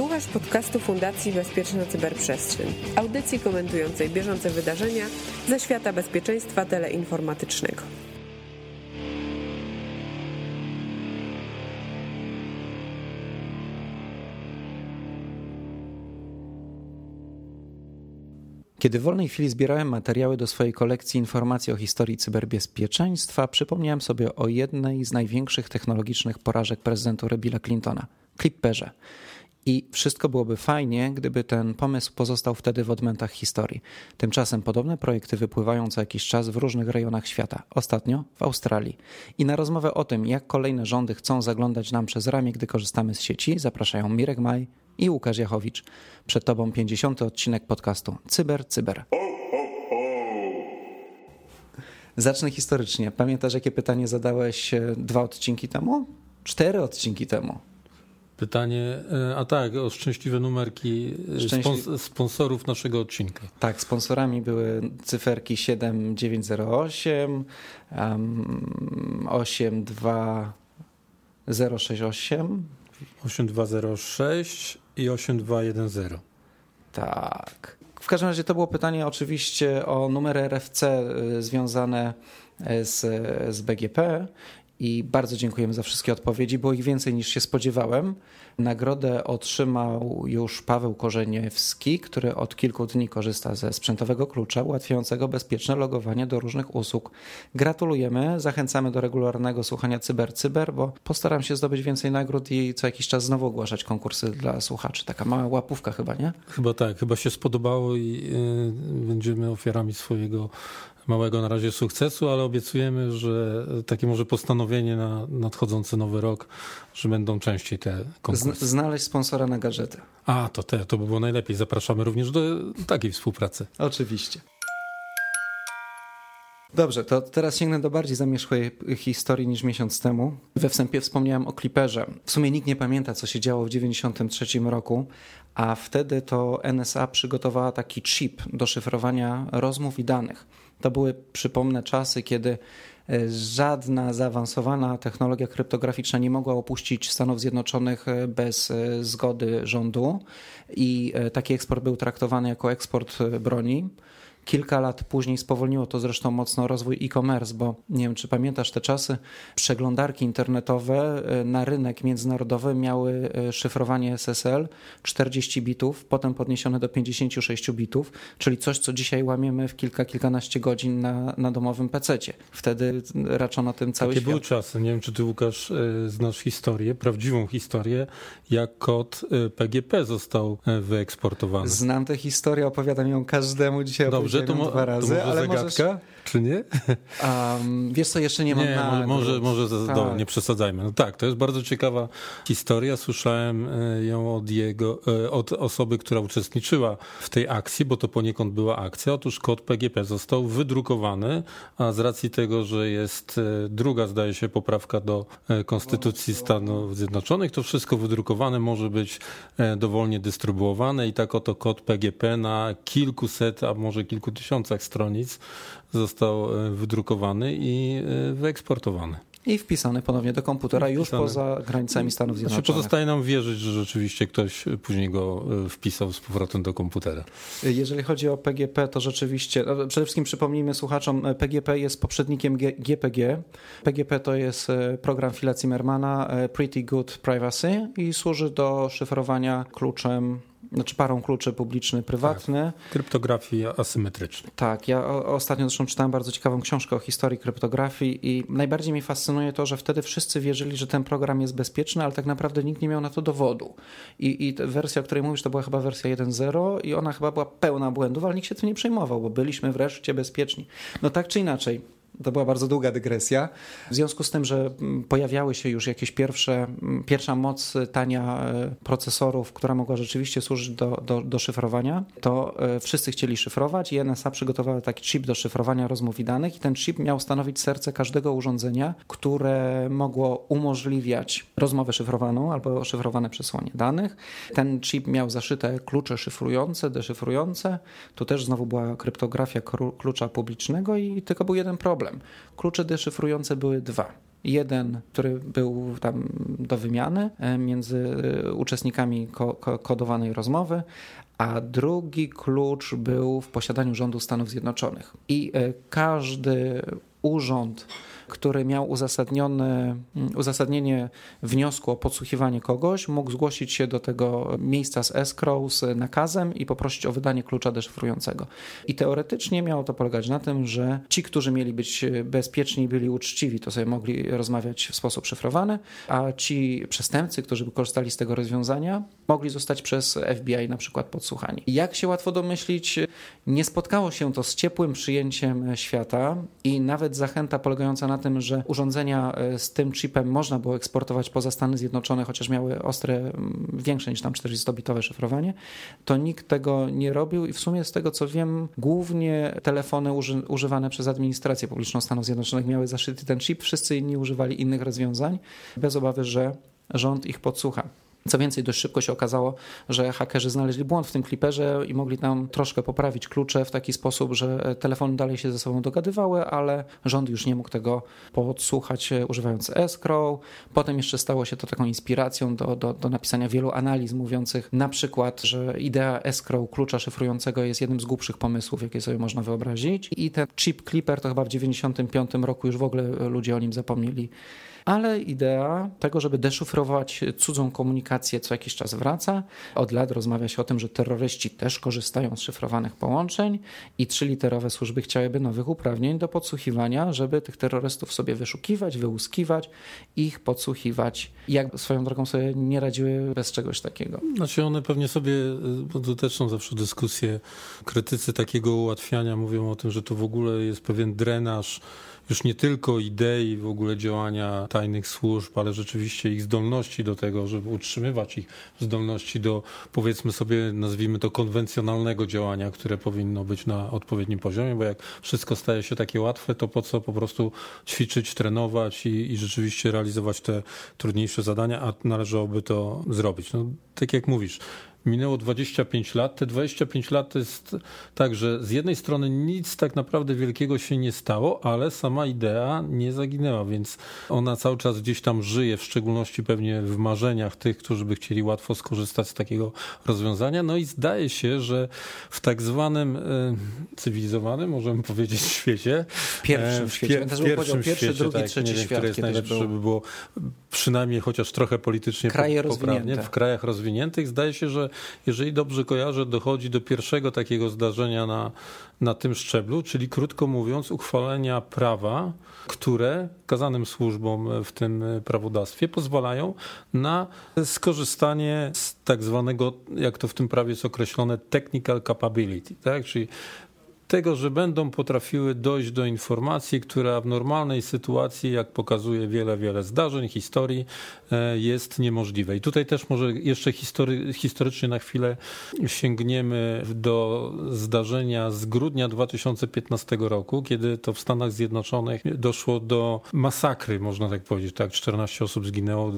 Słuchasz podcastu Fundacji Bezpieczna Cyberprzestrzeń, audycji komentującej bieżące wydarzenia ze świata bezpieczeństwa teleinformatycznego. Kiedy w wolnej chwili zbierałem materiały do swojej kolekcji informacji o historii cyberbezpieczeństwa, przypomniałem sobie o jednej z największych technologicznych porażek prezydentury Billa Clintona Clipperze. I wszystko byłoby fajnie, gdyby ten pomysł pozostał wtedy w odmętach historii. Tymczasem podobne projekty wypływają co jakiś czas w różnych rejonach świata, ostatnio w Australii. I na rozmowę o tym, jak kolejne rządy chcą zaglądać nam przez ramię, gdy korzystamy z sieci, zapraszają Mirek Maj i Łukasz Jachowicz. Przed Tobą 50. odcinek podcastu Cyber Cyber. Zacznę historycznie. Pamiętasz, jakie pytanie zadałeś e, dwa odcinki temu? Cztery odcinki temu. Pytanie, e, a tak, o szczęśliwe numerki e, Szczęśli... sponsorów naszego odcinka. Tak, sponsorami były cyferki 7908, um, 82068. 8206 i 8210. Tak. W każdym razie to było pytanie oczywiście o numery RFC y, związane z, z BGP i bardzo dziękujemy za wszystkie odpowiedzi. Było ich więcej niż się spodziewałem. Nagrodę otrzymał już Paweł Korzeniewski, który od kilku dni korzysta ze sprzętowego klucza ułatwiającego bezpieczne logowanie do różnych usług. Gratulujemy, zachęcamy do regularnego słuchania Cyber Cyber, bo postaram się zdobyć więcej nagród i co jakiś czas znowu ogłaszać konkursy dla słuchaczy. Taka mała łapówka chyba, nie? Chyba tak, chyba się spodobało i yy, będziemy ofiarami swojego małego na razie sukcesu, ale obiecujemy, że takie może postanowienie na nadchodzący nowy rok, że będą częściej te konkursy. Znaleźć sponsora na gadżety. A, to te, to by było najlepiej. Zapraszamy również do takiej współpracy. Oczywiście. Dobrze, to teraz sięgnę do bardziej zamierzchłej historii niż miesiąc temu. We wstępie wspomniałem o Clipperze. W sumie nikt nie pamięta, co się działo w 1993 roku, a wtedy to NSA przygotowała taki chip do szyfrowania rozmów i danych. To były, przypomnę, czasy, kiedy e, żadna zaawansowana technologia kryptograficzna nie mogła opuścić Stanów Zjednoczonych e, bez e, zgody rządu i taki eksport był traktowany jako eksport broni. Kilka lat później spowolniło to zresztą mocno rozwój e-commerce, bo nie wiem, czy pamiętasz te czasy, przeglądarki internetowe e, na rynek międzynarodowy miały e, szyfrowanie SSL 40 bitów, potem podniesione do 56 bitów, czyli coś, co dzisiaj łamiemy w kilka, kilkanaście godzin na, na domowym PC-cie. Wtedy raczono tym cały Takie świat. były czasy. Nie wiem, czy ty, Łukasz, e, znasz historię, prawdziwą historię, jak kod PGP został wyeksportowany. Znam tę historię, opowiadam ją każdemu dzisiaj. Dobrze, Dobrze, to, mo- dwa razy, to może ale zagadka, możesz... czy nie? Um, wiesz co, jeszcze nie mam nie, na... Może, może tak. do, nie przesadzajmy. No tak, to jest bardzo ciekawa historia. Słyszałem e, ją od, jego, e, od osoby, która uczestniczyła w tej akcji, bo to poniekąd była akcja. Otóż kod PGP został wydrukowany, a z racji tego, że jest e, druga, zdaje się, poprawka do Konstytucji Stanów Zjednoczonych, to wszystko wydrukowane może być dowolnie dystrybuowane i tak oto kod PGP na kilkuset, a może kilku tysiącach stronic został e, wydrukowany i e, wyeksportowany. I wpisany ponownie do komputera już poza granicami Stanów znaczy, Zjednoczonych. Znaczy pozostaje nam wierzyć, że rzeczywiście ktoś później go e, wpisał z powrotem do komputera. Jeżeli chodzi o PGP, to rzeczywiście, no, przede wszystkim przypomnijmy słuchaczom, PGP jest poprzednikiem GPG. PGP to jest program Phila Zimmermana Pretty Good Privacy i służy do szyfrowania kluczem znaczy parą kluczy publiczny, prywatny. Tak, kryptografii asymetrycznej. Tak, ja ostatnio zresztą czytałem bardzo ciekawą książkę o historii kryptografii i najbardziej mi fascynuje to, że wtedy wszyscy wierzyli, że ten program jest bezpieczny, ale tak naprawdę nikt nie miał na to dowodu. I, i wersja, o której mówisz, to była chyba wersja 1.0 i ona chyba była pełna błędów, ale nikt się tym nie przejmował, bo byliśmy wreszcie bezpieczni. No tak czy inaczej, to była bardzo długa dygresja. W związku z tym, że mm, pojawiały się już jakieś pierwsze, mm, pierwsza moc tania e, procesorów, która mogła rzeczywiście służyć do, do, do szyfrowania, to e, wszyscy chcieli szyfrować i NSA przygotowała taki chip do szyfrowania rozmów i danych i ten chip miał stanowić serce każdego urządzenia, które mogło umożliwiać rozmowę szyfrowaną albo szyfrowane przesłanie danych. Ten chip miał zaszyte klucze szyfrujące, deszyfrujące. Tu też znowu była kryptografia klucza publicznego i tylko był jeden problem problem. Klucze deszyfrujące były dwa. Jeden, który był tam do wymiany e, między uczestnikami kodowanej rozmowy, a drugi klucz był w posiadaniu rządu Stanów Zjednoczonych. I każdy urząd który miał uzasadnione, mm, uzasadnienie wniosku o podsłuchiwanie kogoś, mógł zgłosić się do tego miejsca z escrow z nakazem i poprosić o wydanie klucza deszyfrującego. I teoretycznie miało to polegać na tym, że ci, którzy mieli być bezpieczni byli uczciwi, to sobie mogli rozmawiać w sposób szyfrowany, a ci przestępcy, którzy by korzystali z tego rozwiązania, mogli zostać przez FBI na przykład podsłuchani. Jak się łatwo domyślić, nie spotkało się to z ciepłym przyjęciem świata i nawet zachęta polegająca na tym, że urządzenia e, z tym chipem można było eksportować poza Stany Zjednoczone, chociaż miały ostre, większe niż tam 40-bitowe szyfrowanie, to nikt tego nie robił i w sumie z tego co wiem, głównie telefony uży, używane przez administrację publiczną Stanów Zjednoczonych miały zaszyty ten chip, wszyscy inni używali innych rozwiązań, bez obawy, że rząd ich podsłucha. Co więcej, dość szybko się okazało, że hakerzy znaleźli błąd w tym kliperze i mogli tam troszkę poprawić klucze w taki sposób, że telefony dalej się ze sobą dogadywały, ale rząd już nie mógł tego podsłuchać używając escrow. Potem jeszcze stało się to taką inspiracją do, do, do napisania wielu analiz mówiących na przykład, że idea escrow klucza szyfrującego jest jednym z głupszych pomysłów, jakie sobie można wyobrazić. I ten chip clipper to chyba w 1995 roku już w ogóle ludzie o nim zapomnieli ale idea tego, żeby deszyfrować cudzą komunikację co jakiś czas wraca. Od lat rozmawia się o tym, że terroryści też korzystają z szyfrowanych połączeń i trzyliterowe służby chciałyby nowych uprawnień do podsłuchiwania, żeby tych terrorystów sobie wyszukiwać, wyłuskiwać, ich podsłuchiwać. Jak swoją drogą sobie nie radziły bez czegoś takiego? Znaczy one pewnie sobie, też są zawsze dyskusje, krytycy takiego ułatwiania mówią o tym, że to w ogóle jest pewien drenaż już nie tylko idei w ogóle działania tajnych służb, ale rzeczywiście ich zdolności do tego, żeby utrzymywać ich zdolności do, powiedzmy sobie, nazwijmy to konwencjonalnego działania, które powinno być na odpowiednim poziomie, bo jak wszystko staje się takie łatwe, to po co po prostu ćwiczyć, trenować i, i rzeczywiście realizować te trudniejsze zadania, a należałoby to zrobić. No, tak jak mówisz, minęło 25 lat. Te 25 lat to jest tak, że z jednej strony nic tak naprawdę wielkiego się nie stało, ale sama idea nie zaginęła, więc ona cały czas gdzieś tam żyje, w szczególności pewnie w marzeniach tych, którzy by chcieli łatwo skorzystać z takiego rozwiązania. No i zdaje się, że w tak zwanym e, cywilizowanym, możemy powiedzieć, świecie. W pierwszym e, świecie. W, pierwszym pierwszy, świecie, drugi, tak, trzeci nie wiem, świat. Który jest najlepszy, był... żeby było przynajmniej chociaż trochę politycznie Kraje poprawnie. W krajach rozwiniętych zdaje się, że jeżeli dobrze kojarzę, dochodzi do pierwszego takiego zdarzenia na, na tym szczeblu, czyli krótko mówiąc, uchwalenia prawa, które kazanym służbom w tym prawodawstwie pozwalają na skorzystanie z tak zwanego, jak to w tym prawie jest określone, technical capability, tak? czyli tego, że będą potrafiły dojść do informacji, która w normalnej sytuacji, jak pokazuje wiele, wiele zdarzeń, historii, e, jest niemożliwe. I tutaj też może jeszcze history, historycznie na chwilę sięgniemy do zdarzenia z grudnia 2015 roku, kiedy to w Stanach Zjednoczonych doszło do masakry, można tak powiedzieć. Tak, 14 osób zginęło,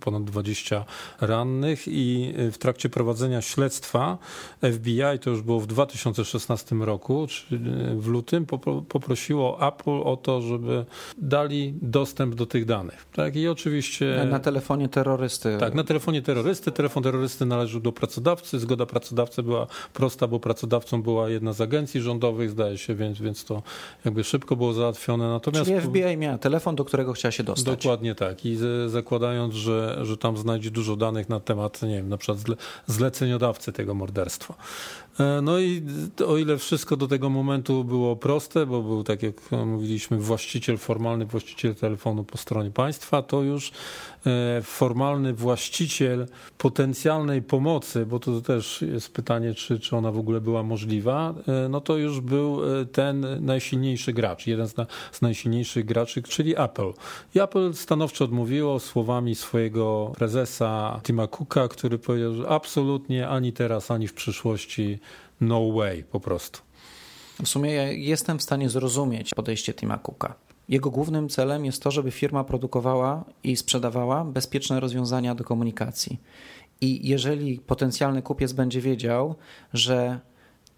ponad 20 rannych i w trakcie prowadzenia śledztwa FBI, to już było w 2016 roku, w lutym poprosiło Apple o to, żeby dali dostęp do tych danych. Tak? I oczywiście. Na telefonie terrorysty. Tak, na telefonie terrorysty. Telefon terrorysty należył do pracodawcy. Zgoda pracodawcy była prosta, bo pracodawcą była jedna z agencji rządowych, zdaje się, więc, więc to jakby szybko było załatwione. Natomiast Czyli FBI miała telefon, do którego chciała się dostać. Dokładnie tak. I zakładając, że, że tam znajdzie dużo danych na temat, nie wiem, na przykład zleceniodawcy tego morderstwa. E, no i o ile wszystko do tego momentu było proste, bo był, tak jak mówiliśmy, właściciel, formalny właściciel telefonu po stronie państwa, to już e, formalny właściciel potencjalnej pomocy, bo to też jest pytanie, czy, czy ona w ogóle była możliwa, e, no to już był ten najsilniejszy gracz, jeden z, na, z najsilniejszych graczy, czyli Apple. I Apple stanowczo odmówiło słowami swojego prezesa Tima Cooka, który powiedział, że absolutnie ani teraz, ani w przyszłości no way po prostu. W sumie ja jestem w stanie zrozumieć podejście Tima Cooka. Jego głównym celem jest to, żeby firma produkowała i sprzedawała bezpieczne rozwiązania do komunikacji. I jeżeli potencjalny kupiec będzie wiedział, że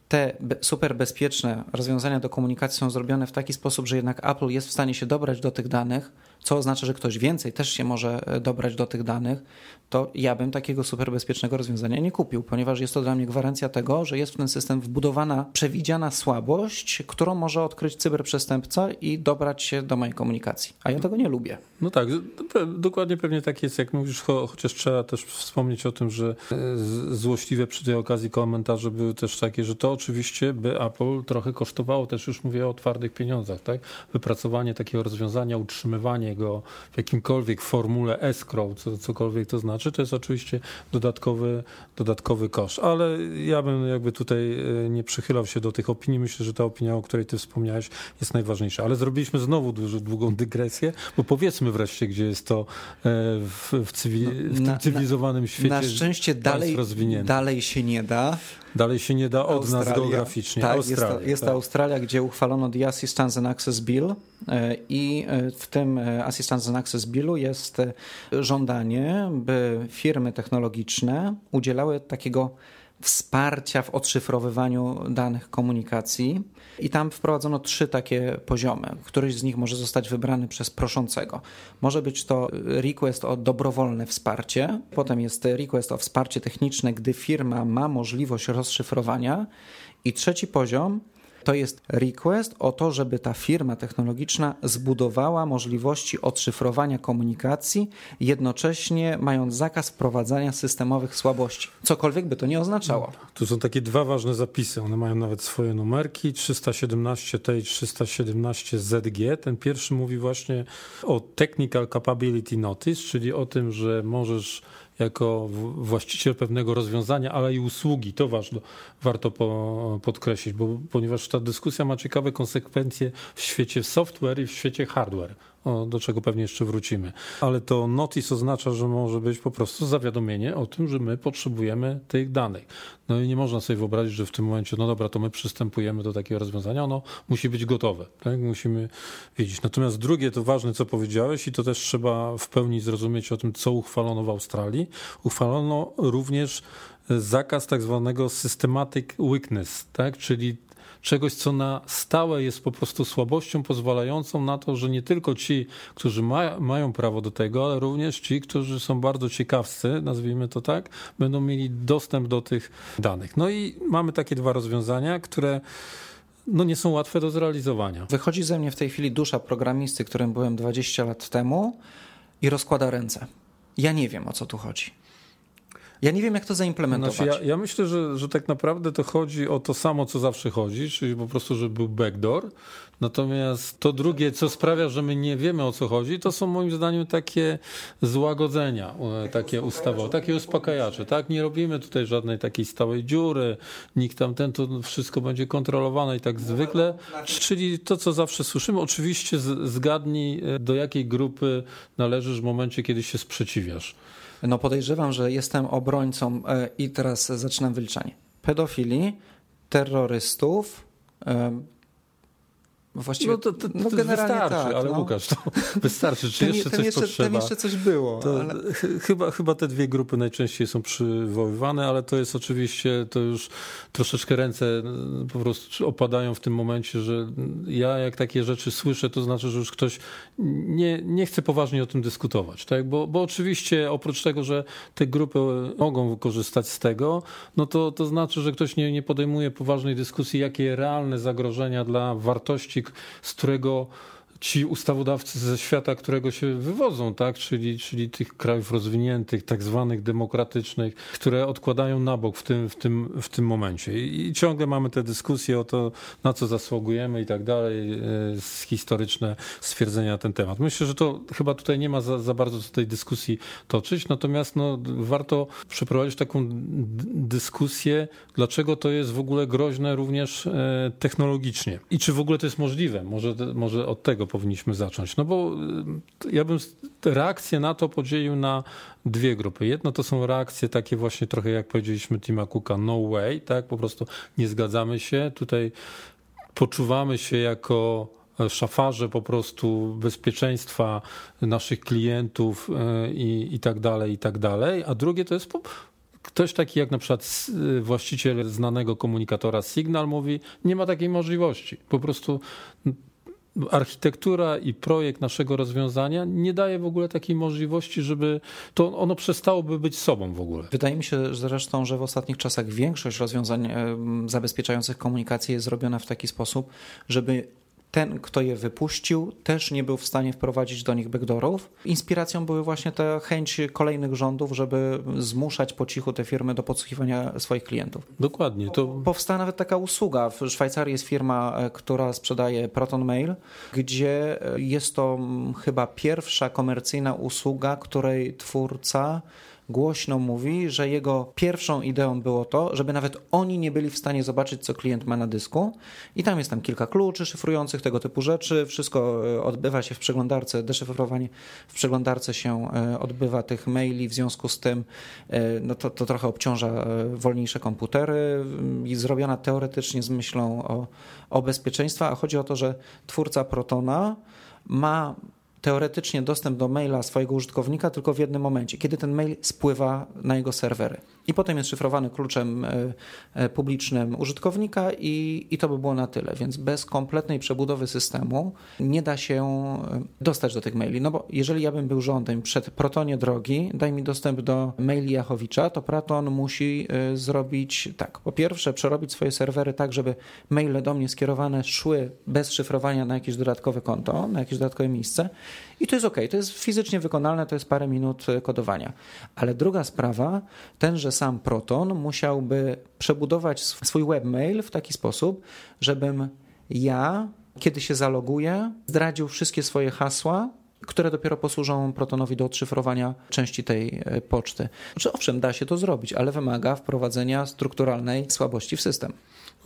te super bezpieczne rozwiązania do komunikacji są zrobione w taki sposób, że jednak Apple jest w stanie się dobrać do tych danych, co oznacza, że ktoś więcej też się może e, dobrać do tych danych, to ja bym takiego superbezpiecznego rozwiązania nie kupił, ponieważ jest to dla mnie gwarancja tego, że jest w ten system wbudowana, przewidziana słabość, którą może odkryć cyberprzestępca i dobrać się do mojej komunikacji. A ja tego nie lubię. No tak, dokładnie pewnie tak jest, jak mówisz, chociaż trzeba też wspomnieć o tym, że e, złośliwe przy tej okazji komentarze były też takie, że to oczywiście by Apple trochę kosztowało, też już mówię o twardych pieniądzach, tak? Wypracowanie takiego rozwiązania, utrzymywanie go w jakimkolwiek formule escrow, co, cokolwiek to znaczy, to jest oczywiście dodatkowy, dodatkowy koszt. Ale ja bym jakby tutaj e, nie przychylał się do tych opinii. Myślę, że ta opinia, o której ty wspomniałeś, jest najważniejsza. Ale zrobiliśmy znowu dużo, długą dygresję, bo powiedzmy wreszcie, gdzie jest to e, w, w, cywil, w tym cywilizowanym świecie. Na szczęście dalej, dalej się nie da. Dalej się nie da od Australia. nas geograficznie. Tak, Australia, jest, to, jest tak. Australia, gdzie uchwalono The Assistance and Access Bill i e, w tym e, Assistance and Access Billu jest żądanie, by firmy technologiczne udzielały takiego wsparcia w odszyfrowywaniu danych komunikacji. I tam wprowadzono trzy takie poziomy. Któryś z nich może zostać wybrany przez proszącego. Może być to request o dobrowolne wsparcie, potem jest request o wsparcie techniczne, gdy firma ma możliwość rozszyfrowania. I trzeci poziom to jest request o to, żeby ta firma technologiczna zbudowała możliwości odszyfrowania komunikacji, jednocześnie mając zakaz wprowadzania systemowych słabości. Cokolwiek by to nie oznaczało. Tu są takie dwa ważne zapisy. One mają nawet swoje numerki 317T i 317ZG. Ten pierwszy mówi właśnie o Technical Capability Notice, czyli o tym, że możesz jako właściciel pewnego rozwiązania, ale i usługi. To ważne, warto po, podkreślić, bo, ponieważ ta dyskusja ma ciekawe konsekwencje w świecie software i w świecie hardware do czego pewnie jeszcze wrócimy. Ale to notice oznacza, że może być po prostu zawiadomienie o tym, że my potrzebujemy tych danych. No i nie można sobie wyobrazić, że w tym momencie, no dobra, to my przystępujemy do takiego rozwiązania, ono musi być gotowe, tak? musimy wiedzieć. Natomiast drugie, to ważne, co powiedziałeś i to też trzeba w pełni zrozumieć o tym, co uchwalono w Australii. Uchwalono również zakaz tak zwanego systematic weakness, tak? czyli czegoś, co na stałe jest po prostu słabością pozwalającą na to, że nie tylko ci, którzy ma, mają prawo do tego, ale również ci, którzy są bardzo ciekawscy, nazwijmy to tak, będą mieli dostęp do tych danych. No i mamy takie dwa rozwiązania, które no nie są łatwe do zrealizowania. Wychodzi ze mnie w tej chwili dusza programisty, którym byłem 20 lat temu i rozkłada ręce. Ja nie wiem, o co tu chodzi. Ja nie wiem, jak to zaimplementować. Znaczy, ja, ja, myślę, że, że tak naprawdę to chodzi o to samo, co zawsze chodzi, czyli po prostu, żeby był backdoor. Natomiast to drugie, co sprawia, że my nie wiemy, o co chodzi, to są moim zdaniem takie złagodzenia, e, takie ustawowe, takie uspokajacze. Tak? Nie robimy tutaj żadnej takiej stałej dziury, nikt tam ten, to wszystko będzie kontrolowane i tak zwykle. Czyli to, co zawsze słyszymy, oczywiście zgadnij, e, do jakiej grupy należysz w momencie, kiedy się sprzeciwiasz. No podejrzewam, że jestem obrońcą e, i teraz zaczynam wyliczanie. Pedofili, terrorystów, e, Właściwie, no to, to, to no generalnie wystarczy, tak, ale no. Łukasz, to wystarczy. Czy ten, jeszcze ten coś jeszcze, potrzeba? Ten jeszcze coś było. Ale... Chyba, chyba te dwie grupy najczęściej są przywoływane, ale to jest oczywiście, to już troszeczkę ręce po prostu opadają w tym momencie, że ja jak takie rzeczy słyszę, to znaczy, że już ktoś nie, nie chce poważnie o tym dyskutować. Tak? Bo, bo oczywiście oprócz tego, że te grupy mogą korzystać z tego, no to, to znaczy, że ktoś nie, nie podejmuje poważnej dyskusji, jakie realne zagrożenia dla wartości z którego ci ustawodawcy ze świata, którego się wywodzą, tak? czyli, czyli tych krajów rozwiniętych, tak zwanych demokratycznych, które odkładają na bok w tym, w tym, w tym momencie. I ciągle mamy te dyskusje o to, na co zasługujemy i tak dalej, e, historyczne stwierdzenia na ten temat. Myślę, że to chyba tutaj nie ma za, za bardzo co tej dyskusji toczyć, natomiast no, warto przeprowadzić taką dyskusję, dlaczego to jest w ogóle groźne również e, technologicznie i czy w ogóle to jest możliwe. Może, może od tego powinniśmy zacząć? No bo y, ja bym reakcję na to podzielił na dwie grupy. Jedno to są reakcje takie właśnie trochę jak powiedzieliśmy Tima Cooka, no way, tak? Po prostu nie zgadzamy się. Tutaj poczuwamy się jako szafarze po prostu bezpieczeństwa naszych klientów y, i, i tak dalej, i tak dalej. A drugie to jest po, ktoś taki jak na przykład y, właściciel znanego komunikatora Signal mówi, nie ma takiej możliwości. Po prostu architektura i projekt naszego rozwiązania nie daje w ogóle takiej możliwości, żeby to ono przestałoby być sobą w ogóle. Wydaje mi się zresztą, że w ostatnich czasach większość rozwiązań zabezpieczających komunikację jest zrobiona w taki sposób, żeby ten, kto je wypuścił, też nie był w stanie wprowadzić do nich backdoorów. Inspiracją były właśnie te chęć kolejnych rządów, żeby zmuszać po cichu te firmy do podsłuchiwania swoich klientów. Dokładnie. To... Powstała nawet taka usługa. W Szwajcarii jest firma, e, która sprzedaje Proton Mail, gdzie e, jest to chyba pierwsza komercyjna usługa, której twórca głośno mówi, że jego pierwszą ideą było to, żeby nawet oni nie byli w stanie zobaczyć, co klient ma na dysku. I tam jest tam kilka kluczy szyfrujących, tego typu rzeczy. Wszystko e, odbywa się w przeglądarce, deszyfrowanie w przeglądarce się e, odbywa tych maili, w związku z tym e, no to, to trochę obciąża wolniejsze komputery i zrobiona teoretycznie z myślą o, o bezpieczeństwie, a chodzi o to, że twórca Protona ma teoretycznie dostęp do maila swojego użytkownika tylko w jednym momencie, kiedy ten mail spływa na jego serwery. I potem jest szyfrowany kluczem e, e, publicznym użytkownika i, i to by było na tyle. Więc bez kompletnej przebudowy systemu nie da się e, dostać do tych maili. No bo jeżeli ja bym był rządem przed Protonie drogi, daj mi dostęp do maili Jachowicza, to Proton musi zrobić tak. Po pierwsze, przerobić swoje serwery tak, żeby maile do mnie skierowane szły bez szyfrowania na jakieś dodatkowe konto, na jakieś dodatkowe miejsce. I to jest ok, to jest fizycznie wykonalne, to jest parę minut kodowania. Ale druga sprawa, tenże sam Proton musiałby przebudować swój webmail w taki sposób, żebym ja, kiedy się zaloguję, zdradził wszystkie swoje hasła, które dopiero posłużą Protonowi do odszyfrowania części tej e, poczty. Znaczy, owszem, da się to zrobić, ale wymaga wprowadzenia strukturalnej słabości w system.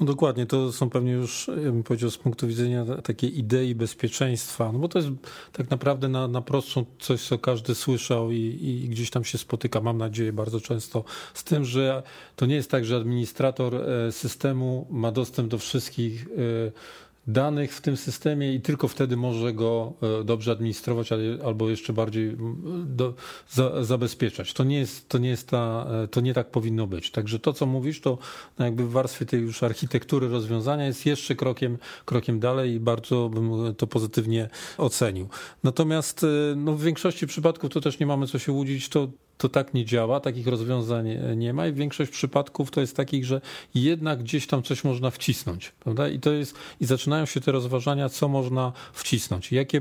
No dokładnie, to są pewnie już, ja bym powiedział, z punktu widzenia takiej idei bezpieczeństwa, no bo to jest tak naprawdę na, na prostszą coś, co każdy słyszał i, i gdzieś tam się spotyka, mam nadzieję, bardzo często z tym, że to nie jest tak, że administrator e, systemu ma dostęp do wszystkich e, danych w tym systemie i tylko wtedy może go e, dobrze administrować albo jeszcze bardziej do, za, zabezpieczać. To nie, jest, to, nie jest ta, e, to nie tak powinno być. Także to, co mówisz, to no jakby w warstwie tej już architektury rozwiązania jest jeszcze krokiem, krokiem dalej i bardzo bym to pozytywnie ocenił. Natomiast e, no, w większości przypadków to też nie mamy co się łudzić, to to tak nie działa, takich rozwiązań nie ma i większość przypadków to jest takich, że jednak gdzieś tam coś można wcisnąć, prawda? I to jest, i zaczynają się te rozważania, co można wcisnąć, jakie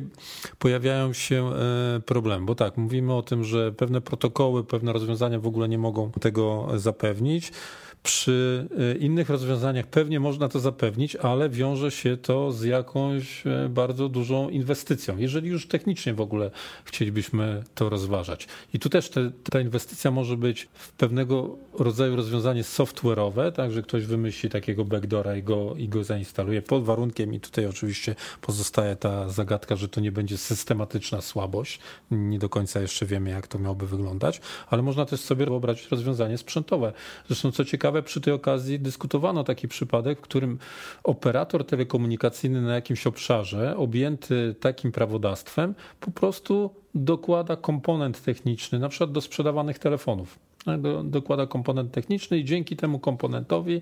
pojawiają się e, problemy, bo tak, mówimy o tym, że pewne protokoły, pewne rozwiązania w ogóle nie mogą tego zapewnić. Przy e, innych rozwiązaniach pewnie można to zapewnić, ale wiąże się to z jakąś e, bardzo dużą inwestycją, jeżeli już technicznie w ogóle chcielibyśmy to rozważać. I tu też te, ta inwestycja może być w pewnego rodzaju rozwiązanie software'owe, tak, że ktoś wymyśli takiego backdora i go, i go zainstaluje pod warunkiem, i tutaj oczywiście pozostaje ta zagadka, że to nie będzie systematyczna słabość. Nie do końca jeszcze wiemy, jak to miałoby wyglądać, ale można też sobie wyobrazić rozwiązanie sprzętowe. Zresztą co ciekawe, ciekawe, przy tej okazji dyskutowano taki przypadek, w którym operator telekomunikacyjny na jakimś obszarze objęty takim prawodawstwem po prostu dokłada komponent techniczny, na przykład do sprzedawanych telefonów. dokłada komponent techniczny i dzięki temu komponentowi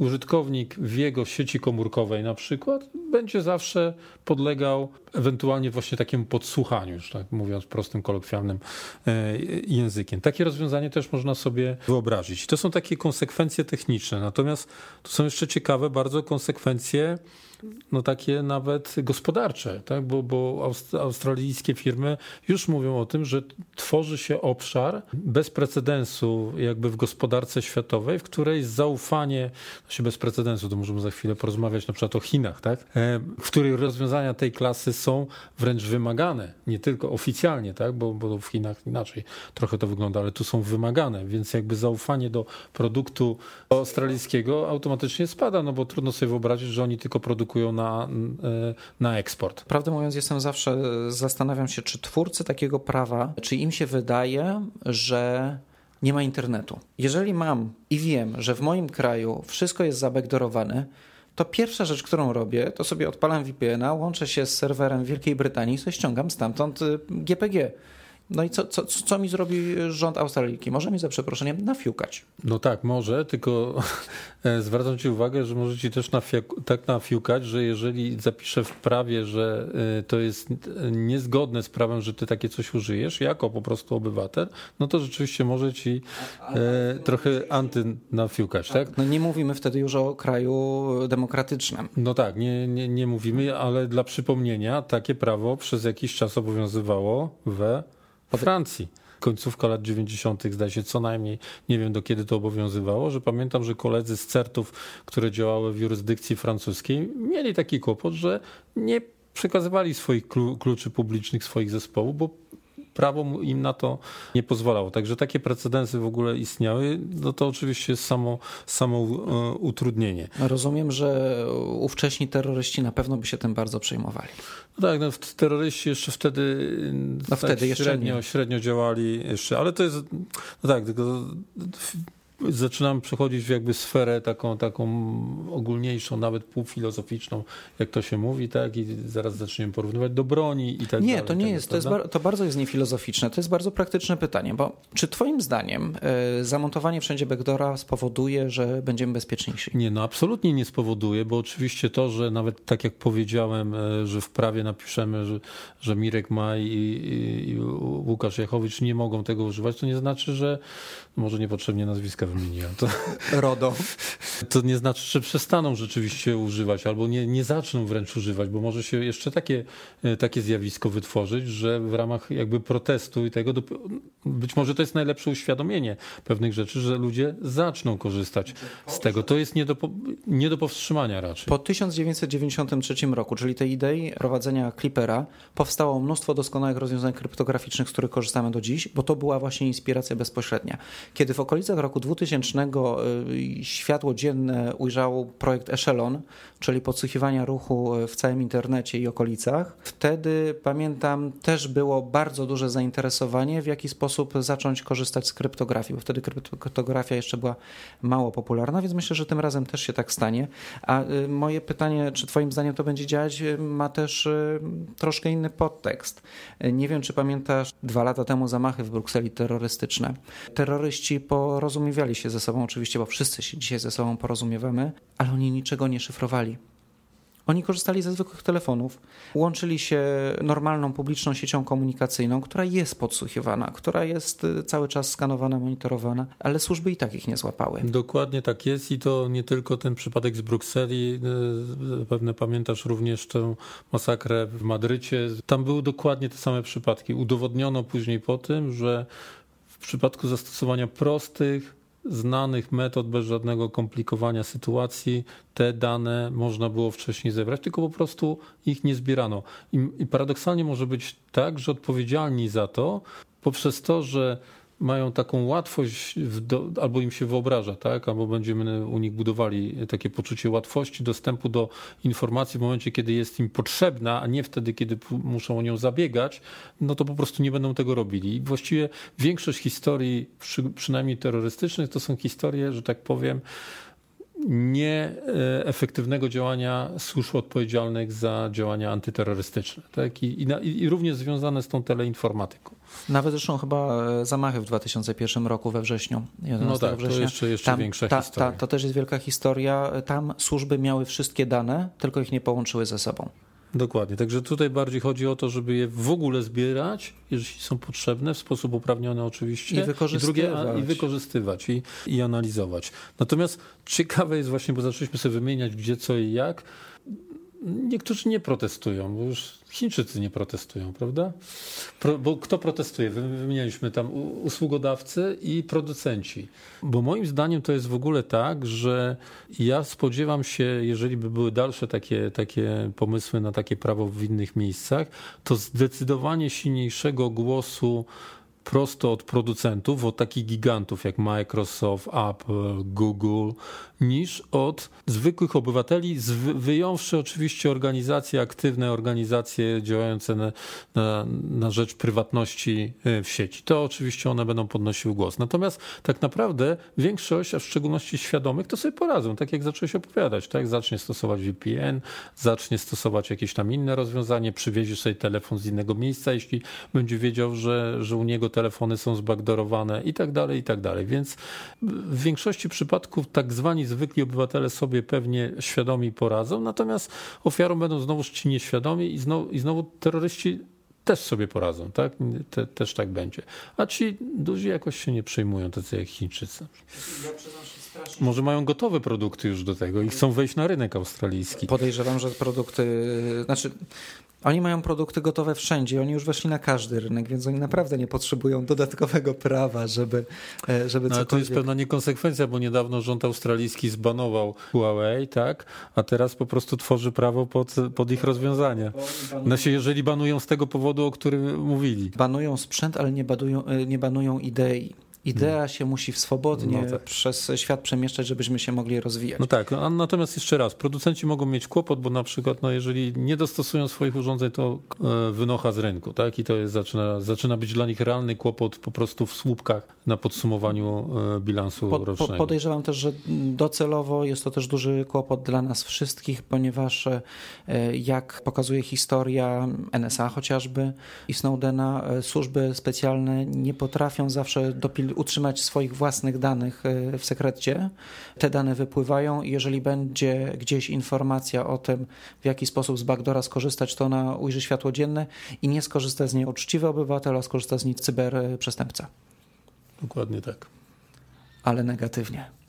użytkownik w jego sieci komórkowej na przykład będzie zawsze podlegał ewentualnie właśnie takiemu podsłuchaniu, już tak mówiąc prostym, kolokwialnym e, językiem. Takie rozwiązanie też można sobie wyobrazić. To są takie konsekwencje techniczne, natomiast to są jeszcze ciekawe bardzo konsekwencje no takie nawet gospodarcze, tak? bo, bo australijskie firmy już mówią o tym, że tworzy się obszar bez precedensu jakby w gospodarce światowej, w której zaufanie, znaczy bez precedensu, to możemy za chwilę porozmawiać na przykład o Chinach, tak? E, w której rozwiązania tej klasy są wręcz wymagane, nie tylko oficjalnie, tak? bo, bo w Chinach inaczej trochę to wygląda, ale tu są wymagane, więc jakby zaufanie do produktu australijskiego automatycznie spada, no bo trudno sobie wyobrazić, że oni tylko produkują produkują na, e, na eksport. Prawdę mówiąc, jestem zawsze, zastanawiam się, czy twórcy takiego prawa, czy im się wydaje, że nie ma internetu. Jeżeli mam i wiem, że w moim kraju wszystko jest zabackdorowane, to pierwsza rzecz, którą robię, to sobie odpalam VPN-a, łączę się z serwerem Wielkiej Brytanii i sobie ściągam stamtąd GPG. Y, No i co, co, co mi zrobi rząd Australijki? Może mi za przeproszeniem nafiukać. No tak, może, tylko zwracam Ci uwagę, że może Ci też nafiu- tak nafiukać, że jeżeli zapiszę w prawie, że e, to jest niezgodne z prawem, że Ty takie coś użyjesz, jako po prostu obywatel, no to rzeczywiście może Ci e, trochę anty nafiukać, tak? No nie mówimy wtedy już o kraju demokratycznym. No tak, nie, nie, nie mówimy, ale dla przypomnienia takie prawo przez jakiś czas obowiązywało we Francji. Końcówka lat 90., zdaje się, co najmniej, nie wiem do kiedy to obowiązywało, że pamiętam, że koledzy z CERTów, które działały w jurysdykcji francuskiej, mieli taki kłopot, że nie przekazywali swoich kluczy publicznych swoich zespołów, bo prawo im na to nie pozwalało. Także takie precedensy w ogóle istniały, no to oczywiście jest samo, samo e, utrudnienie. Rozumiem, że ówcześni terroryści na pewno by się tym bardzo przejmowali. No tak, no, terroryści jeszcze wtedy, no tak wtedy jeszcze średnio, nie. średnio działali jeszcze, ale to jest, no tak, tylko zaczynam przechodzić w jakby sferę taką, taką ogólniejszą, nawet półfilozoficzną, jak to się mówi, tak? I zaraz zaczniemy porównywać do broni i tak nie, dalej. Nie, to nie jest, to, jest to bardzo jest niefilozoficzne, to jest bardzo praktyczne pytanie, bo czy twoim zdaniem y, zamontowanie wszędzie backdoora spowoduje, że będziemy bezpieczniejsi? Nie, no absolutnie nie spowoduje, bo oczywiście to, że nawet tak jak powiedziałem, y, że w prawie napiszemy, że, że Mirek Maj i, i, i Łukasz Jachowicz nie mogą tego używać, to nie znaczy, że może niepotrzebnie nazwiska wymieniłem. To, RODO. To nie znaczy, że przestaną rzeczywiście używać albo nie, nie zaczną wręcz używać, bo może się jeszcze takie, e, takie zjawisko wytworzyć, że w ramach jakby protestu i tego, być może to jest najlepsze uświadomienie pewnych rzeczy, że ludzie zaczną korzystać z tego. To jest nie do, nie do powstrzymania raczej. Po 1993 roku, czyli tej idei prowadzenia Clippera, powstało mnóstwo doskonałych rozwiązań kryptograficznych, z których korzystamy do dziś, bo to była właśnie inspiracja bezpośrednia. Kiedy w okolicach roku 2000 y, światło dzienne ujrzał projekt Echelon, czyli podsłuchiwania ruchu w całym internecie i okolicach, wtedy pamiętam też było bardzo duże zainteresowanie, w jaki sposób zacząć korzystać z kryptografii, bo wtedy kryptografia jeszcze była mało popularna, więc myślę, że tym razem też się tak stanie. A y, moje pytanie, czy Twoim zdaniem to będzie działać, y, ma też troszkę inny podtekst. Nie wiem, czy pamiętasz dwa lata temu zamachy w Brukseli terrorystyczne. Terroryści porozumiewiali się ze sobą, oczywiście, bo wszyscy się dzisiaj ze sobą porozumiewamy, ale oni niczego nie szyfrowali. Oni korzystali ze zwykłych telefonów, łączyli się normalną publiczną siecią komunikacyjną, która jest podsłuchiwana, która jest y, cały czas skanowana, monitorowana, ale służby i tak ich nie złapały. Dokładnie tak jest i to nie tylko ten przypadek z Brukseli. Y, pewnie pamiętasz również tę masakrę w Madrycie. Tam były dokładnie te same przypadki. Udowodniono później po tym, że w przypadku zastosowania prostych, znanych metod, bez żadnego komplikowania sytuacji, te dane można było wcześniej zebrać, tylko po prostu ich nie zbierano. I, paradoksalnie może być tak, że odpowiedzialni za to poprzez to, że mają taką łatwość, do, albo im się wyobraża, tak? albo będziemy u nich budowali takie poczucie łatwości dostępu do informacji w momencie, kiedy jest im potrzebna, a nie wtedy, kiedy muszą o nią zabiegać, no to po prostu nie będą tego robili. I właściwie większość historii, przy, przynajmniej terrorystycznych, to są historie, że tak powiem, nieefektywnego działania służb odpowiedzialnych za działania antyterrorystyczne. Tak? I, i, I również związane z tą teleinformatyką. Nawet zresztą chyba e, zamachy w 2001 roku we wrześniu. No tak, września. to jeszcze, jeszcze tam, większa ta, historia. Ta, to też jest wielka historia. Tam służby miały wszystkie dane, tylko ich nie połączyły ze sobą. Dokładnie. Także tutaj bardziej chodzi o to, żeby je w ogóle zbierać, jeżeli są potrzebne, w sposób uprawniony oczywiście. I wykorzystywać. I, drugie, i wykorzystywać i, i analizować. Natomiast ciekawe jest właśnie, bo zaczęliśmy sobie wymieniać gdzie, co i jak. Niektórzy nie protestują, bo już Chińczycy nie protestują, prawda? Pro, bo kto protestuje? Wymienialiśmy tam usługodawcy i producenci. Bo moim zdaniem to jest w ogóle tak, że ja spodziewam się, jeżeli by były dalsze takie, takie pomysły na takie prawo w innych miejscach, to zdecydowanie silniejszego głosu prosto od producentów, od takich gigantów jak Microsoft, Apple, Google, niż od zwykłych obywateli, wyjąwszy oczywiście organizacje aktywne, organizacje działające na, na, na rzecz prywatności e, w sieci. To oczywiście one będą podnosiły głos. Natomiast tak naprawdę większość, a w szczególności świadomych, to sobie poradzą, tak jak zacząłeś opowiadać, tak? Zacznie stosować VPN, zacznie stosować jakieś tam inne rozwiązanie, przywiezie sobie telefon z innego miejsca, jeśli będzie wiedział, że, że u niego telefony są zbackdoorowane i tak dalej, i tak dalej. Więc w większości przypadków tak zwani zwykli obywatele sobie pewnie świadomi poradzą, natomiast ofiarą będą znowu ci nieświadomi i znowu, i znowu terroryści też sobie poradzą, tak? Te, też tak będzie. A ci duzi jakoś się nie przejmują, tacy jak Chińczycy. Może mają gotowe produkty już do tego i chcą wejść na rynek australijski. Podejrzewam, że produkty, znaczy oni mają produkty gotowe wszędzie, oni już weszli na każdy rynek, więc oni naprawdę nie potrzebują dodatkowego prawa, żeby, e, żeby no, cokolwiek... to jest pewna niekonsekwencja, bo niedawno rząd australijski zbanował Huawei, tak? a teraz po prostu tworzy prawo pod, pod ich rozwiązania. Znaczy, jeżeli banują z tego powodu, o którym mówili. Banują sprzęt, ale nie banują, e, nie banują idei. Idea się musi swobodnie no tak. przez świat przemieszczać, żebyśmy się mogli rozwijać. No tak, a natomiast jeszcze raz, producenci mogą mieć kłopot, bo na przykład no jeżeli nie dostosują swoich urządzeń, to e, wynocha z rynku, tak? I to jest, zaczyna, zaczyna być dla nich realny kłopot po prostu w słupkach na podsumowaniu e, bilansu po, rocznego. Podejrzewam też, że docelowo jest to też duży kłopot dla nas wszystkich, ponieważ e, jak pokazuje historia NSA chociażby i Snowdena, służby specjalne nie potrafią zawsze dopilnować utrzymać swoich własnych danych e, w sekrecie. Te dane wypływają i jeżeli będzie gdzieś informacja o tym, w jaki sposób z backdora skorzystać, to ona ujrzy światło dzienne i nie skorzysta z niej uczciwy obywatel, a skorzysta z niej cyberprzestępca. Dokładnie tak. Ale negatywnie.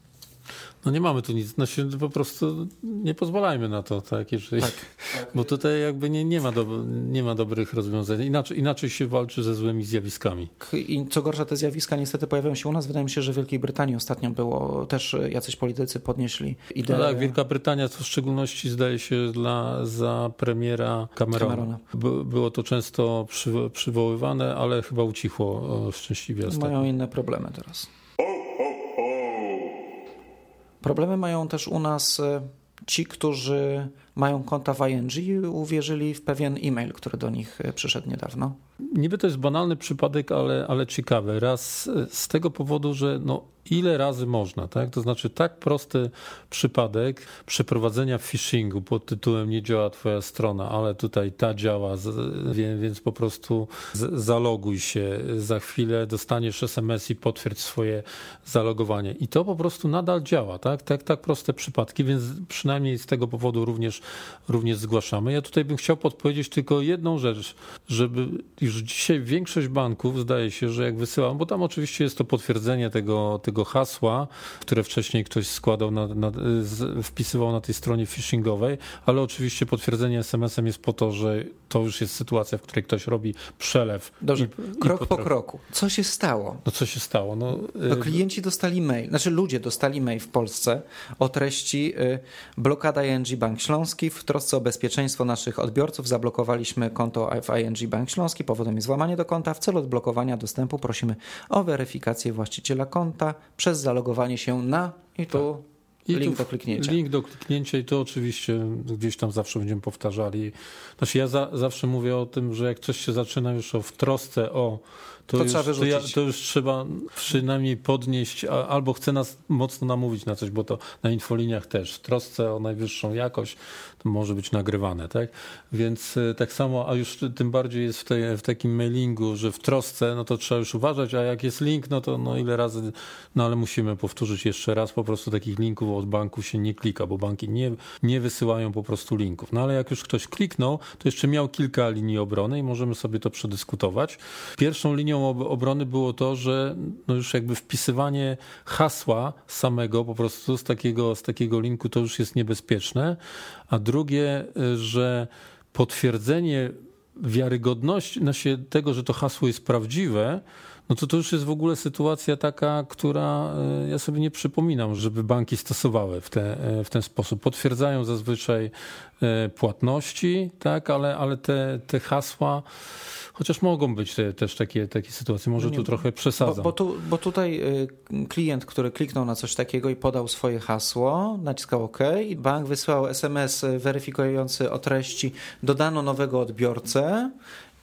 No nie mamy tu nic, się po prostu nie pozwalajmy na to, tak, jeżeli, tak. bo tutaj jakby nie, nie, ma do, nie ma dobrych rozwiązań, inaczej, inaczej się walczy ze złymi zjawiskami. I co gorsza, te zjawiska niestety pojawiają się u nas, wydaje mi się, że w Wielkiej Brytanii ostatnio było, też jacyś politycy podnieśli ideę. No tak, Wielka Brytania to w szczególności zdaje się dla, za premiera Camerona. Camerona. By, było to często przy, przywoływane, ale chyba ucichło szczęśliwie ostatnio. Mają inne problemy teraz. Problemy mają też u nas e, ci, którzy mają konta w ING i uwierzyli w pewien e-mail, który do nich e, przyszedł niedawno. Niby to jest banalny przypadek, ale, ale ciekawy. Raz e, z tego powodu, że no, ile razy można, tak? To znaczy tak prosty przypadek przeprowadzenia phishingu pod tytułem nie działa twoja strona, ale tutaj ta działa, więc po prostu zaloguj się, za chwilę dostaniesz SMS i potwierdź swoje zalogowanie. I to po prostu nadal działa, tak? Tak, tak proste przypadki, więc przynajmniej z tego powodu również, również zgłaszamy. Ja tutaj bym chciał podpowiedzieć tylko jedną rzecz, żeby już dzisiaj większość banków zdaje się, że jak wysyłam, bo tam oczywiście jest to potwierdzenie tego, tego tego hasła, które wcześniej ktoś składał, na, na, wpisywał na tej stronie phishingowej, ale oczywiście potwierdzenie SMS-em jest po to, że to już jest sytuacja, w której ktoś robi przelew. Dobrze, i, krok i po kroku. Co się stało? No co się stało? No, no, klienci dostali mail, znaczy ludzie dostali mail w Polsce o treści y, blokada ING Bank Śląski. W trosce o bezpieczeństwo naszych odbiorców zablokowaliśmy konto w ING Bank Śląski. Powodem jest złamanie do konta. W celu odblokowania dostępu prosimy o weryfikację właściciela konta przez zalogowanie się na i tu tak. I link do kliknięcia. Link do kliknięcia i to oczywiście gdzieś tam zawsze będziemy powtarzali. Znaczy ja za, zawsze mówię o tym, że jak coś się zaczyna już o, w trosce o to, to, już, trzeba to, ja, to, już trzeba przynajmniej podnieść, albo chce nas mocno namówić na coś, bo to na infoliniach też, w trosce o najwyższą jakość, może być nagrywane, tak? Więc e, tak samo, a już tym bardziej jest w, tej, w takim mailingu, że w trosce, no to trzeba już uważać, a jak jest link, no to no ile razy, no ale musimy powtórzyć jeszcze raz, po prostu takich linków od banku się nie klika, bo banki nie, nie wysyłają po prostu linków. No ale jak już ktoś kliknął, to jeszcze miał kilka linii obrony i możemy sobie to przedyskutować. Pierwszą linią obrony było to, że no już jakby wpisywanie hasła samego po prostu z takiego, z takiego linku to już jest niebezpieczne, a drugie, że potwierdzenie wiarygodności, znaczy tego, że to hasło jest prawdziwe, no to to już jest w ogóle sytuacja taka, która e, ja sobie nie przypominam, żeby banki stosowały w, te, w ten sposób. Potwierdzają zazwyczaj płatności, tak, ale, ale te, te hasła Chociaż mogą być te, też takie, takie sytuacje, może no tu trochę przesadzam. Bo, bo, tu, bo tutaj klient, który kliknął na coś takiego i podał swoje hasło, naciskał OK i bank wysłał SMS weryfikujący o treści dodano nowego odbiorcę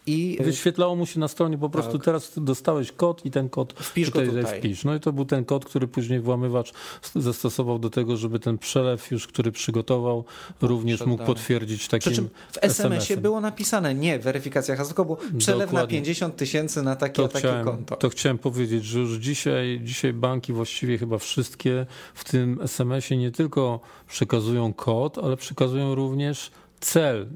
i wyświetlało mu się na stronie po prostu tak. teraz dostałeś kod i ten kod wpisz tutaj, go tutaj. wpisz. No i to był ten kod, który później włamywacz zastosował do tego, żeby ten przelew już, który przygotował, również mógł potwierdzić takim Przy czym w SMS-ie było napisane nie weryfikacja hasła, tylko przelew Dokładnie. na 50 tysięcy na takie, to takie chciałem, konto. To chciałem powiedzieć, że już dzisiaj, dzisiaj banki właściwie chyba wszystkie w tym SMS-ie nie tylko przekazują kod, ale przekazują również cel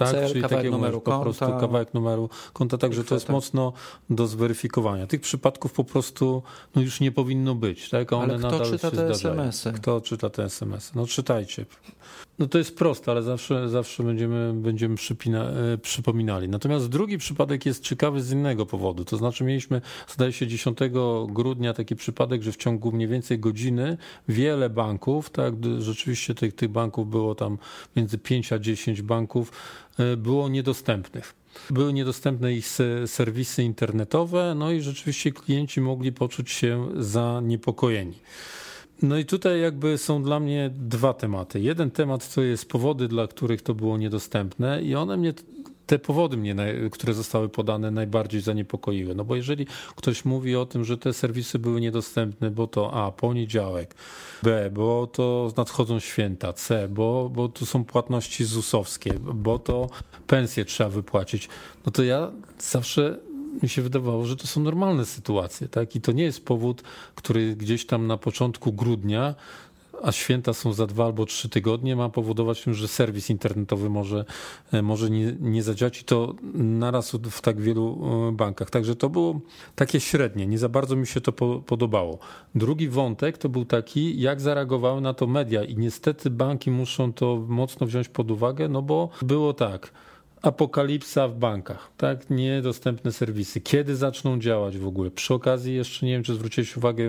tak? Cel, Czyli kawałek numeru po prostu kawałek numeru konta, także to jest mocno do zweryfikowania. Tych przypadków po prostu no już nie powinno być, tak? one Ale kto nadal czyta te SMS-y? Kto czyta te SMS-y? No czytajcie. No to jest proste, ale zawsze, zawsze będziemy, będziemy przypina, e, przypominali. Natomiast drugi przypadek jest ciekawy z innego powodu. To znaczy mieliśmy, zdaje się, 10 grudnia taki przypadek, że w ciągu mniej więcej godziny wiele banków, tak, rzeczywiście tych, tych banków było tam między 5 a 10 banków, e, było niedostępnych. Były niedostępne ich serwisy internetowe, no i rzeczywiście klienci mogli poczuć się zaniepokojeni. No i tutaj jakby są dla mnie dwa tematy. Jeden temat to jest powody, dla których to było niedostępne i one mnie te powody, mnie, które zostały podane, najbardziej zaniepokoiły. No bo jeżeli ktoś mówi o tym, że te serwisy były niedostępne, bo to A, poniedziałek, B, bo to nadchodzą święta, C, bo, bo tu są płatności ZUS-owskie, bo to pensje trzeba wypłacić, no to ja zawsze mi się wydawało, że to są normalne sytuacje, tak? I to nie jest powód, który gdzieś tam na początku grudnia a święta są za dwa albo trzy tygodnie, ma powodować, że serwis internetowy może, e, może nie, nie zadziałać i to naraz w tak wielu e, bankach. Także to było takie średnie, nie za bardzo mi się to po, podobało. Drugi wątek to był taki, jak zareagowały na to media i niestety banki muszą to mocno wziąć pod uwagę, no bo było tak apokalipsa w bankach, tak? Niedostępne serwisy. Kiedy zaczną działać w ogóle? Przy okazji jeszcze nie wiem, czy zwróciłeś uwagę,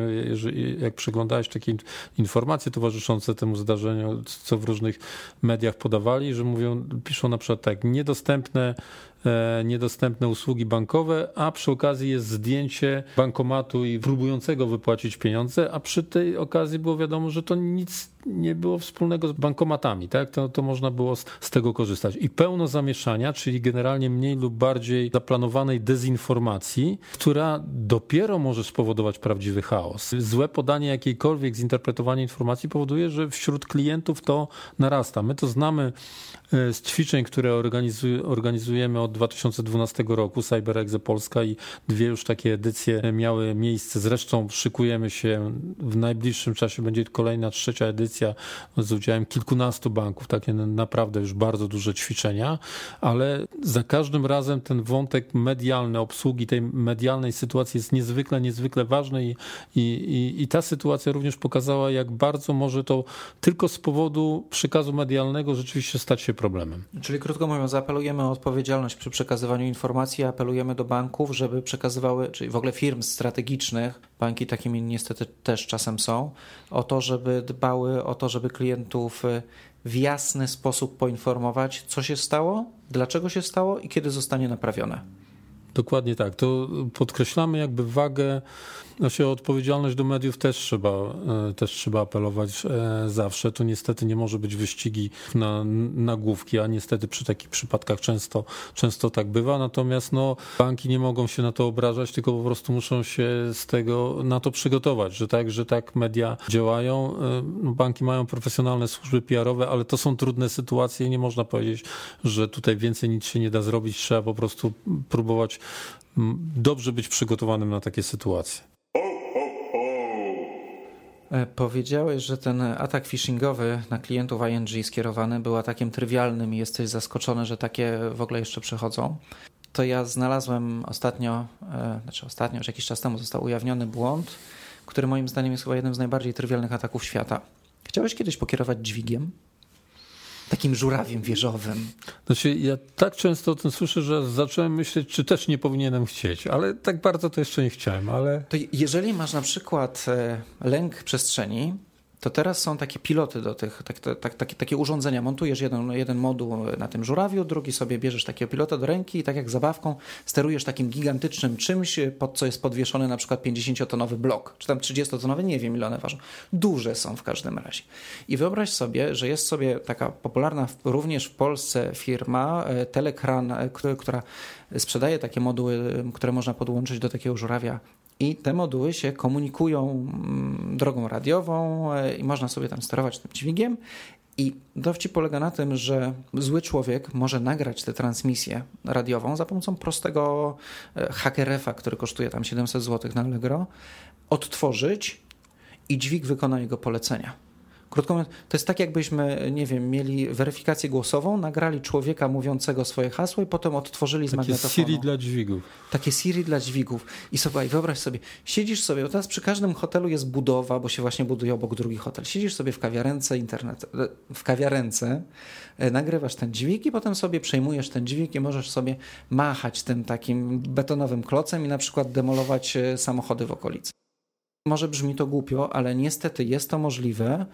jak przeglądałeś takie informacje towarzyszące temu zdarzeniu, co w różnych mediach podawali, że mówią, piszą na przykład tak, niedostępne niedostępne usługi bankowe, a przy okazji jest zdjęcie bankomatu i próbującego wypłacić pieniądze, a przy tej okazji było wiadomo, że to nic nie było wspólnego z bankomatami, tak? To, to można było z, z tego korzystać. I pełno zamieszania, czyli generalnie mniej lub bardziej zaplanowanej dezinformacji, która dopiero może spowodować prawdziwy chaos. Złe podanie jakiejkolwiek zinterpretowanie informacji powoduje, że wśród klientów to narasta. My to znamy e, z ćwiczeń, które organizujemy od od 2012 roku CyberExe Polska i dwie już takie edycje miały miejsce. Zresztą szykujemy się, w najbliższym czasie będzie kolejna trzecia edycja z udziałem kilkunastu banków, takie naprawdę już bardzo duże ćwiczenia, ale za każdym razem ten wątek medialny, obsługi tej medialnej sytuacji jest niezwykle, niezwykle ważny i, i, i ta sytuacja również pokazała, jak bardzo może to tylko z powodu przekazu medialnego rzeczywiście stać się problemem. Czyli krótko mówiąc, zaapelujemy o odpowiedzialność przy przekazywaniu informacji apelujemy do banków, żeby przekazywały, czyli w ogóle firm strategicznych, banki takimi niestety też czasem są, o to, żeby dbały o to, żeby klientów y, w jasny sposób poinformować, co się stało, dlaczego się stało i kiedy zostanie naprawione. Dokładnie tak. To podkreślamy jakby wagę znaczy o odpowiedzialność do mediów też trzeba, e, też trzeba apelować e, zawsze. To niestety nie może być wyścigi na nagłówki, a niestety przy takich przypadkach często, często tak bywa. Natomiast no, banki nie mogą się na to obrażać, tylko po prostu muszą się z tego na to przygotować, że tak, że tak media działają. E, no, banki mają profesjonalne służby PR-owe, ale to są trudne sytuacje i nie można powiedzieć, że tutaj więcej nic się nie da zrobić. Trzeba po prostu próbować dobrze być przygotowanym na takie sytuacje. E, powiedziałeś, że ten atak phishingowy na klientów ING skierowany był atakiem trywialnym i jesteś zaskoczony, że takie w ogóle jeszcze przechodzą. To ja znalazłem ostatnio, e, znaczy ostatnio, już jakiś czas temu został ujawniony błąd, który moim zdaniem jest chyba jednym z najbardziej trywialnych ataków świata. Chciałeś kiedyś pokierować dźwigiem? Takim żurawiem wieżowym. Znaczy, ja tak często o tym słyszę, że zacząłem myśleć, czy też nie powinienem chcieć, ale tak bardzo to jeszcze nie chciałem, ale... To jeżeli masz na przykład e, lęk przestrzeni, to teraz są takie piloty do tych, tak, tak, tak, takie urządzenia. Montujesz jeden, jeden moduł na tym żurawiu, drugi sobie bierzesz takiego pilota do ręki i tak jak zabawką sterujesz takim gigantycznym czymś, pod co jest podwieszony na przykład 50-tonowy blok, czy tam 30-tonowy, nie wiem ile one ważą. Duże są w każdym razie. I wyobraź sobie, że jest sobie taka popularna również w Polsce firma e, Telekran, e, która sprzedaje takie moduły, które można podłączyć do takiego żurawia i te moduły się komunikują mm, drogą radiową e, i można sobie tam sterować tym dźwigiem. I dowcip polega na tym, że zły człowiek może nagrać tę transmisję radiową za pomocą prostego e, hakerefa, który kosztuje tam 700 zł na Allegro, odtworzyć i dźwig wykona jego polecenia. Krótko mówiąc, to jest tak, jakbyśmy, nie wiem, mieli weryfikację głosową, nagrali człowieka mówiącego swoje hasło i potem odtworzyli z Takie magnetofonu. Siri dla dźwigów. Takie Siri dla dźwigów. I sobie, wyobraź sobie, siedzisz sobie, bo teraz przy każdym hotelu jest budowa, bo się właśnie buduje obok drugi hotel. Siedzisz sobie w kawiarence internet, e, w kawiarence, e, nagrywasz ten dźwig i potem sobie przejmujesz ten dźwig i możesz sobie machać tym takim betonowym klocem i na przykład demolować e, samochody w okolicy. Może brzmi to głupio, ale niestety jest to możliwe.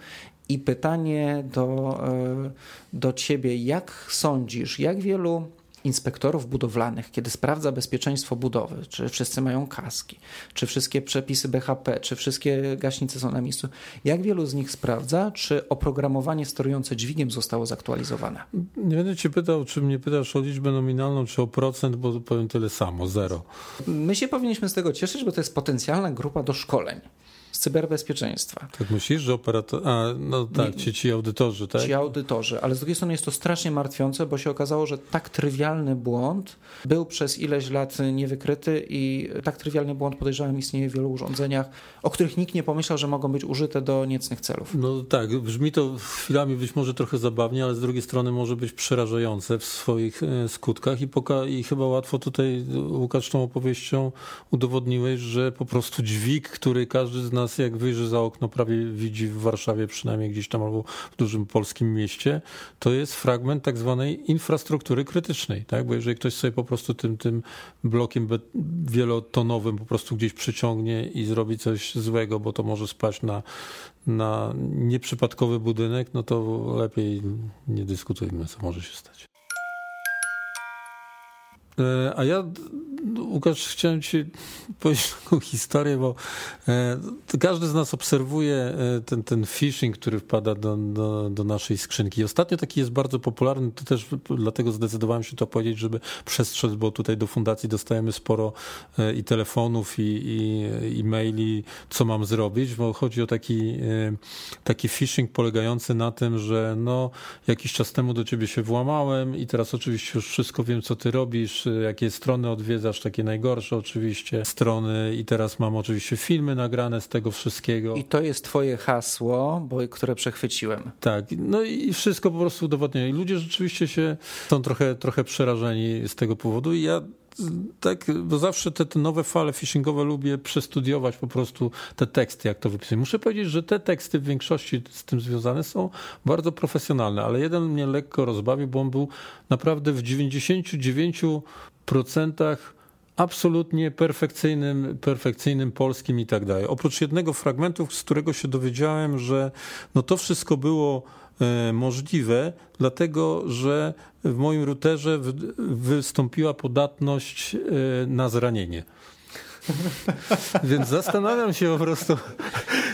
I pytanie do, e, do ciebie, jak sądzisz, jak wielu inspektorów budowlanych, kiedy sprawdza bezpieczeństwo budowy, czy wszyscy mają kaski, czy wszystkie przepisy BHP, czy wszystkie gaśnice są na miejscu, jak wielu z nich sprawdza, czy oprogramowanie sterujące dźwigiem zostało zaktualizowane? Nie będę cię pytał, czy mnie pytasz o liczbę nominalną, czy o procent, bo powiem tyle samo, zero. My się powinniśmy z tego cieszyć, bo to jest potencjalna grupa do szkoleń cyberbezpieczeństwa. Tak myślisz, że operator... A, no tak, ci, ci audytorzy, tak? Ci audytorzy, ale z drugiej strony jest to strasznie martwiące, bo się okazało, że tak trywialny błąd był przez ileś lat niewykryty i tak trywialny błąd podejrzewam istnieje w wielu urządzeniach, o których nikt nie pomyślał, że mogą być użyte do niecnych celów. No tak, brzmi to chwilami być może trochę zabawnie, ale z drugiej strony może być przerażające w swoich e, skutkach i, poka- i chyba łatwo tutaj, Łukasz, tą opowieścią udowodniłeś, że po prostu dźwig, który każdy z nas jak wyjrzy za okno, prawie widzi w Warszawie przynajmniej gdzieś tam albo w dużym polskim mieście, to jest fragment tak zwanej infrastruktury krytycznej, tak? Bo jeżeli ktoś sobie po prostu tym, tym blokiem wielotonowym po prostu gdzieś przyciągnie i zrobi coś złego, bo to może spaść na, na nieprzypadkowy budynek, no to lepiej nie dyskutujmy, co może się stać. E, a ja, Łukasz, chciałem Ci powiedzieć taką historię, bo e, każdy z nas obserwuje e, ten, ten phishing, który wpada do, do, do, naszej skrzynki. Ostatnio taki jest bardzo popularny, to też dlatego zdecydowałem się to powiedzieć, żeby przestrzec, bo tutaj do fundacji dostajemy sporo i telefonów, i, i, i maili, co mam zrobić, bo chodzi o taki, taki phishing polegający na tym, że no, jakiś czas temu do Ciebie się włamałem i teraz oczywiście już wszystko wiem, co Ty robisz, jakie strony odwiedzasz, takie najgorsze oczywiście strony i teraz mam oczywiście filmy nagrane z tego wszystkiego. I to jest twoje hasło, bo, które przechwyciłem. Tak, no i wszystko po prostu udowodnione. I ludzie rzeczywiście się są trochę, trochę przerażeni z tego powodu i ja tak, bo zawsze te, te, nowe fale phishingowe lubię przestudiować po prostu te teksty, jak to wypisuję. Muszę powiedzieć, że te teksty w większości z tym związane są bardzo profesjonalne, ale jeden mnie lekko rozbawił, bo on był naprawdę w 99% absolutnie perfekcyjnym, perfekcyjnym polskim i tak dalej. Oprócz jednego fragmentu, z którego się dowiedziałem, że no to wszystko było możliwe, dlatego że w moim routerze wystąpiła podatność e, na zranienie. Więc zastanawiam się po prostu,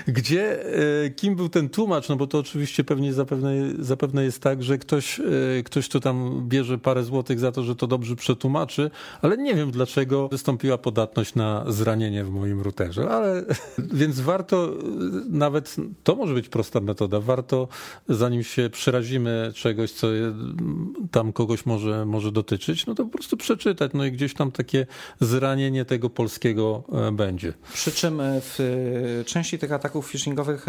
gdzie, e, kim był ten tłumacz, no bo to oczywiście pewnie zapewne, zapewne jest tak, że ktoś, e, ktoś tu tam bierze parę złotych za to, że to dobrze przetłumaczy, ale nie wiem dlaczego wystąpiła podatność na zranienie w moim routerze, ale więc warto, e, nawet to może być prosta metoda, warto zanim się przerazimy czegoś, co tam kogoś może, może dotyczyć, no to po prostu przeczytać, no i gdzieś tam takie zranienie tego polskiego będzie. Przy czym w części tych ataków phishingowych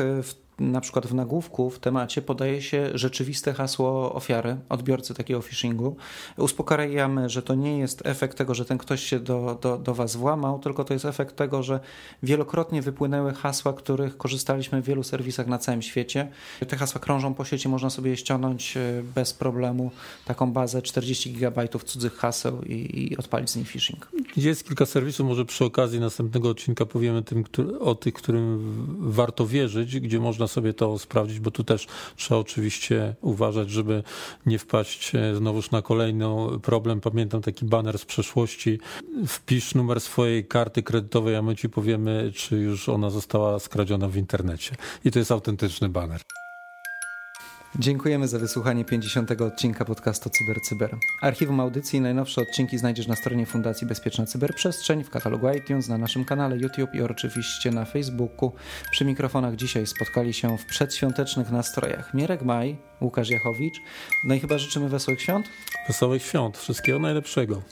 na przykład w nagłówku w temacie podaje się rzeczywiste hasło ofiary, odbiorcy takiego phishingu. Uspokajamy, że to nie jest efekt tego, że ten ktoś się do, do, do Was włamał, tylko to jest efekt tego, że wielokrotnie wypłynęły hasła, których korzystaliśmy w wielu serwisach na całym świecie. Te hasła krążą po sieci, można sobie ściągnąć e, bez problemu, taką bazę 40 GB cudzych haseł i, i odpalić z nich phishing. Jest kilka serwisów, może przy okazji następnego odcinka powiemy tym, o tych, którym warto wierzyć, gdzie można sobie to sprawdzić, bo tu też trzeba oczywiście uważać, żeby nie wpaść e, znowuż na kolejny problem. Pamiętam taki baner z przeszłości. Wpisz numer swojej karty kredytowej, a my ci powiemy, czy już ona została skradziona w internecie. I to jest autentyczny baner. Dziękujemy za wysłuchanie 50. odcinka podcastu CyberCyber. Archiwum audycji i najnowsze odcinki znajdziesz na stronie Fundacji Bezpieczna Cyberprzestrzeń, w katalogu iTunes, na naszym kanale YouTube i oczywiście na Facebooku. Przy mikrofonach dzisiaj spotkali się w przedświątecznych nastrojach Mierek Maj, Łukasz Jachowicz. No i chyba życzymy wesołych świąt? Wesołych świąt, wszystkiego najlepszego.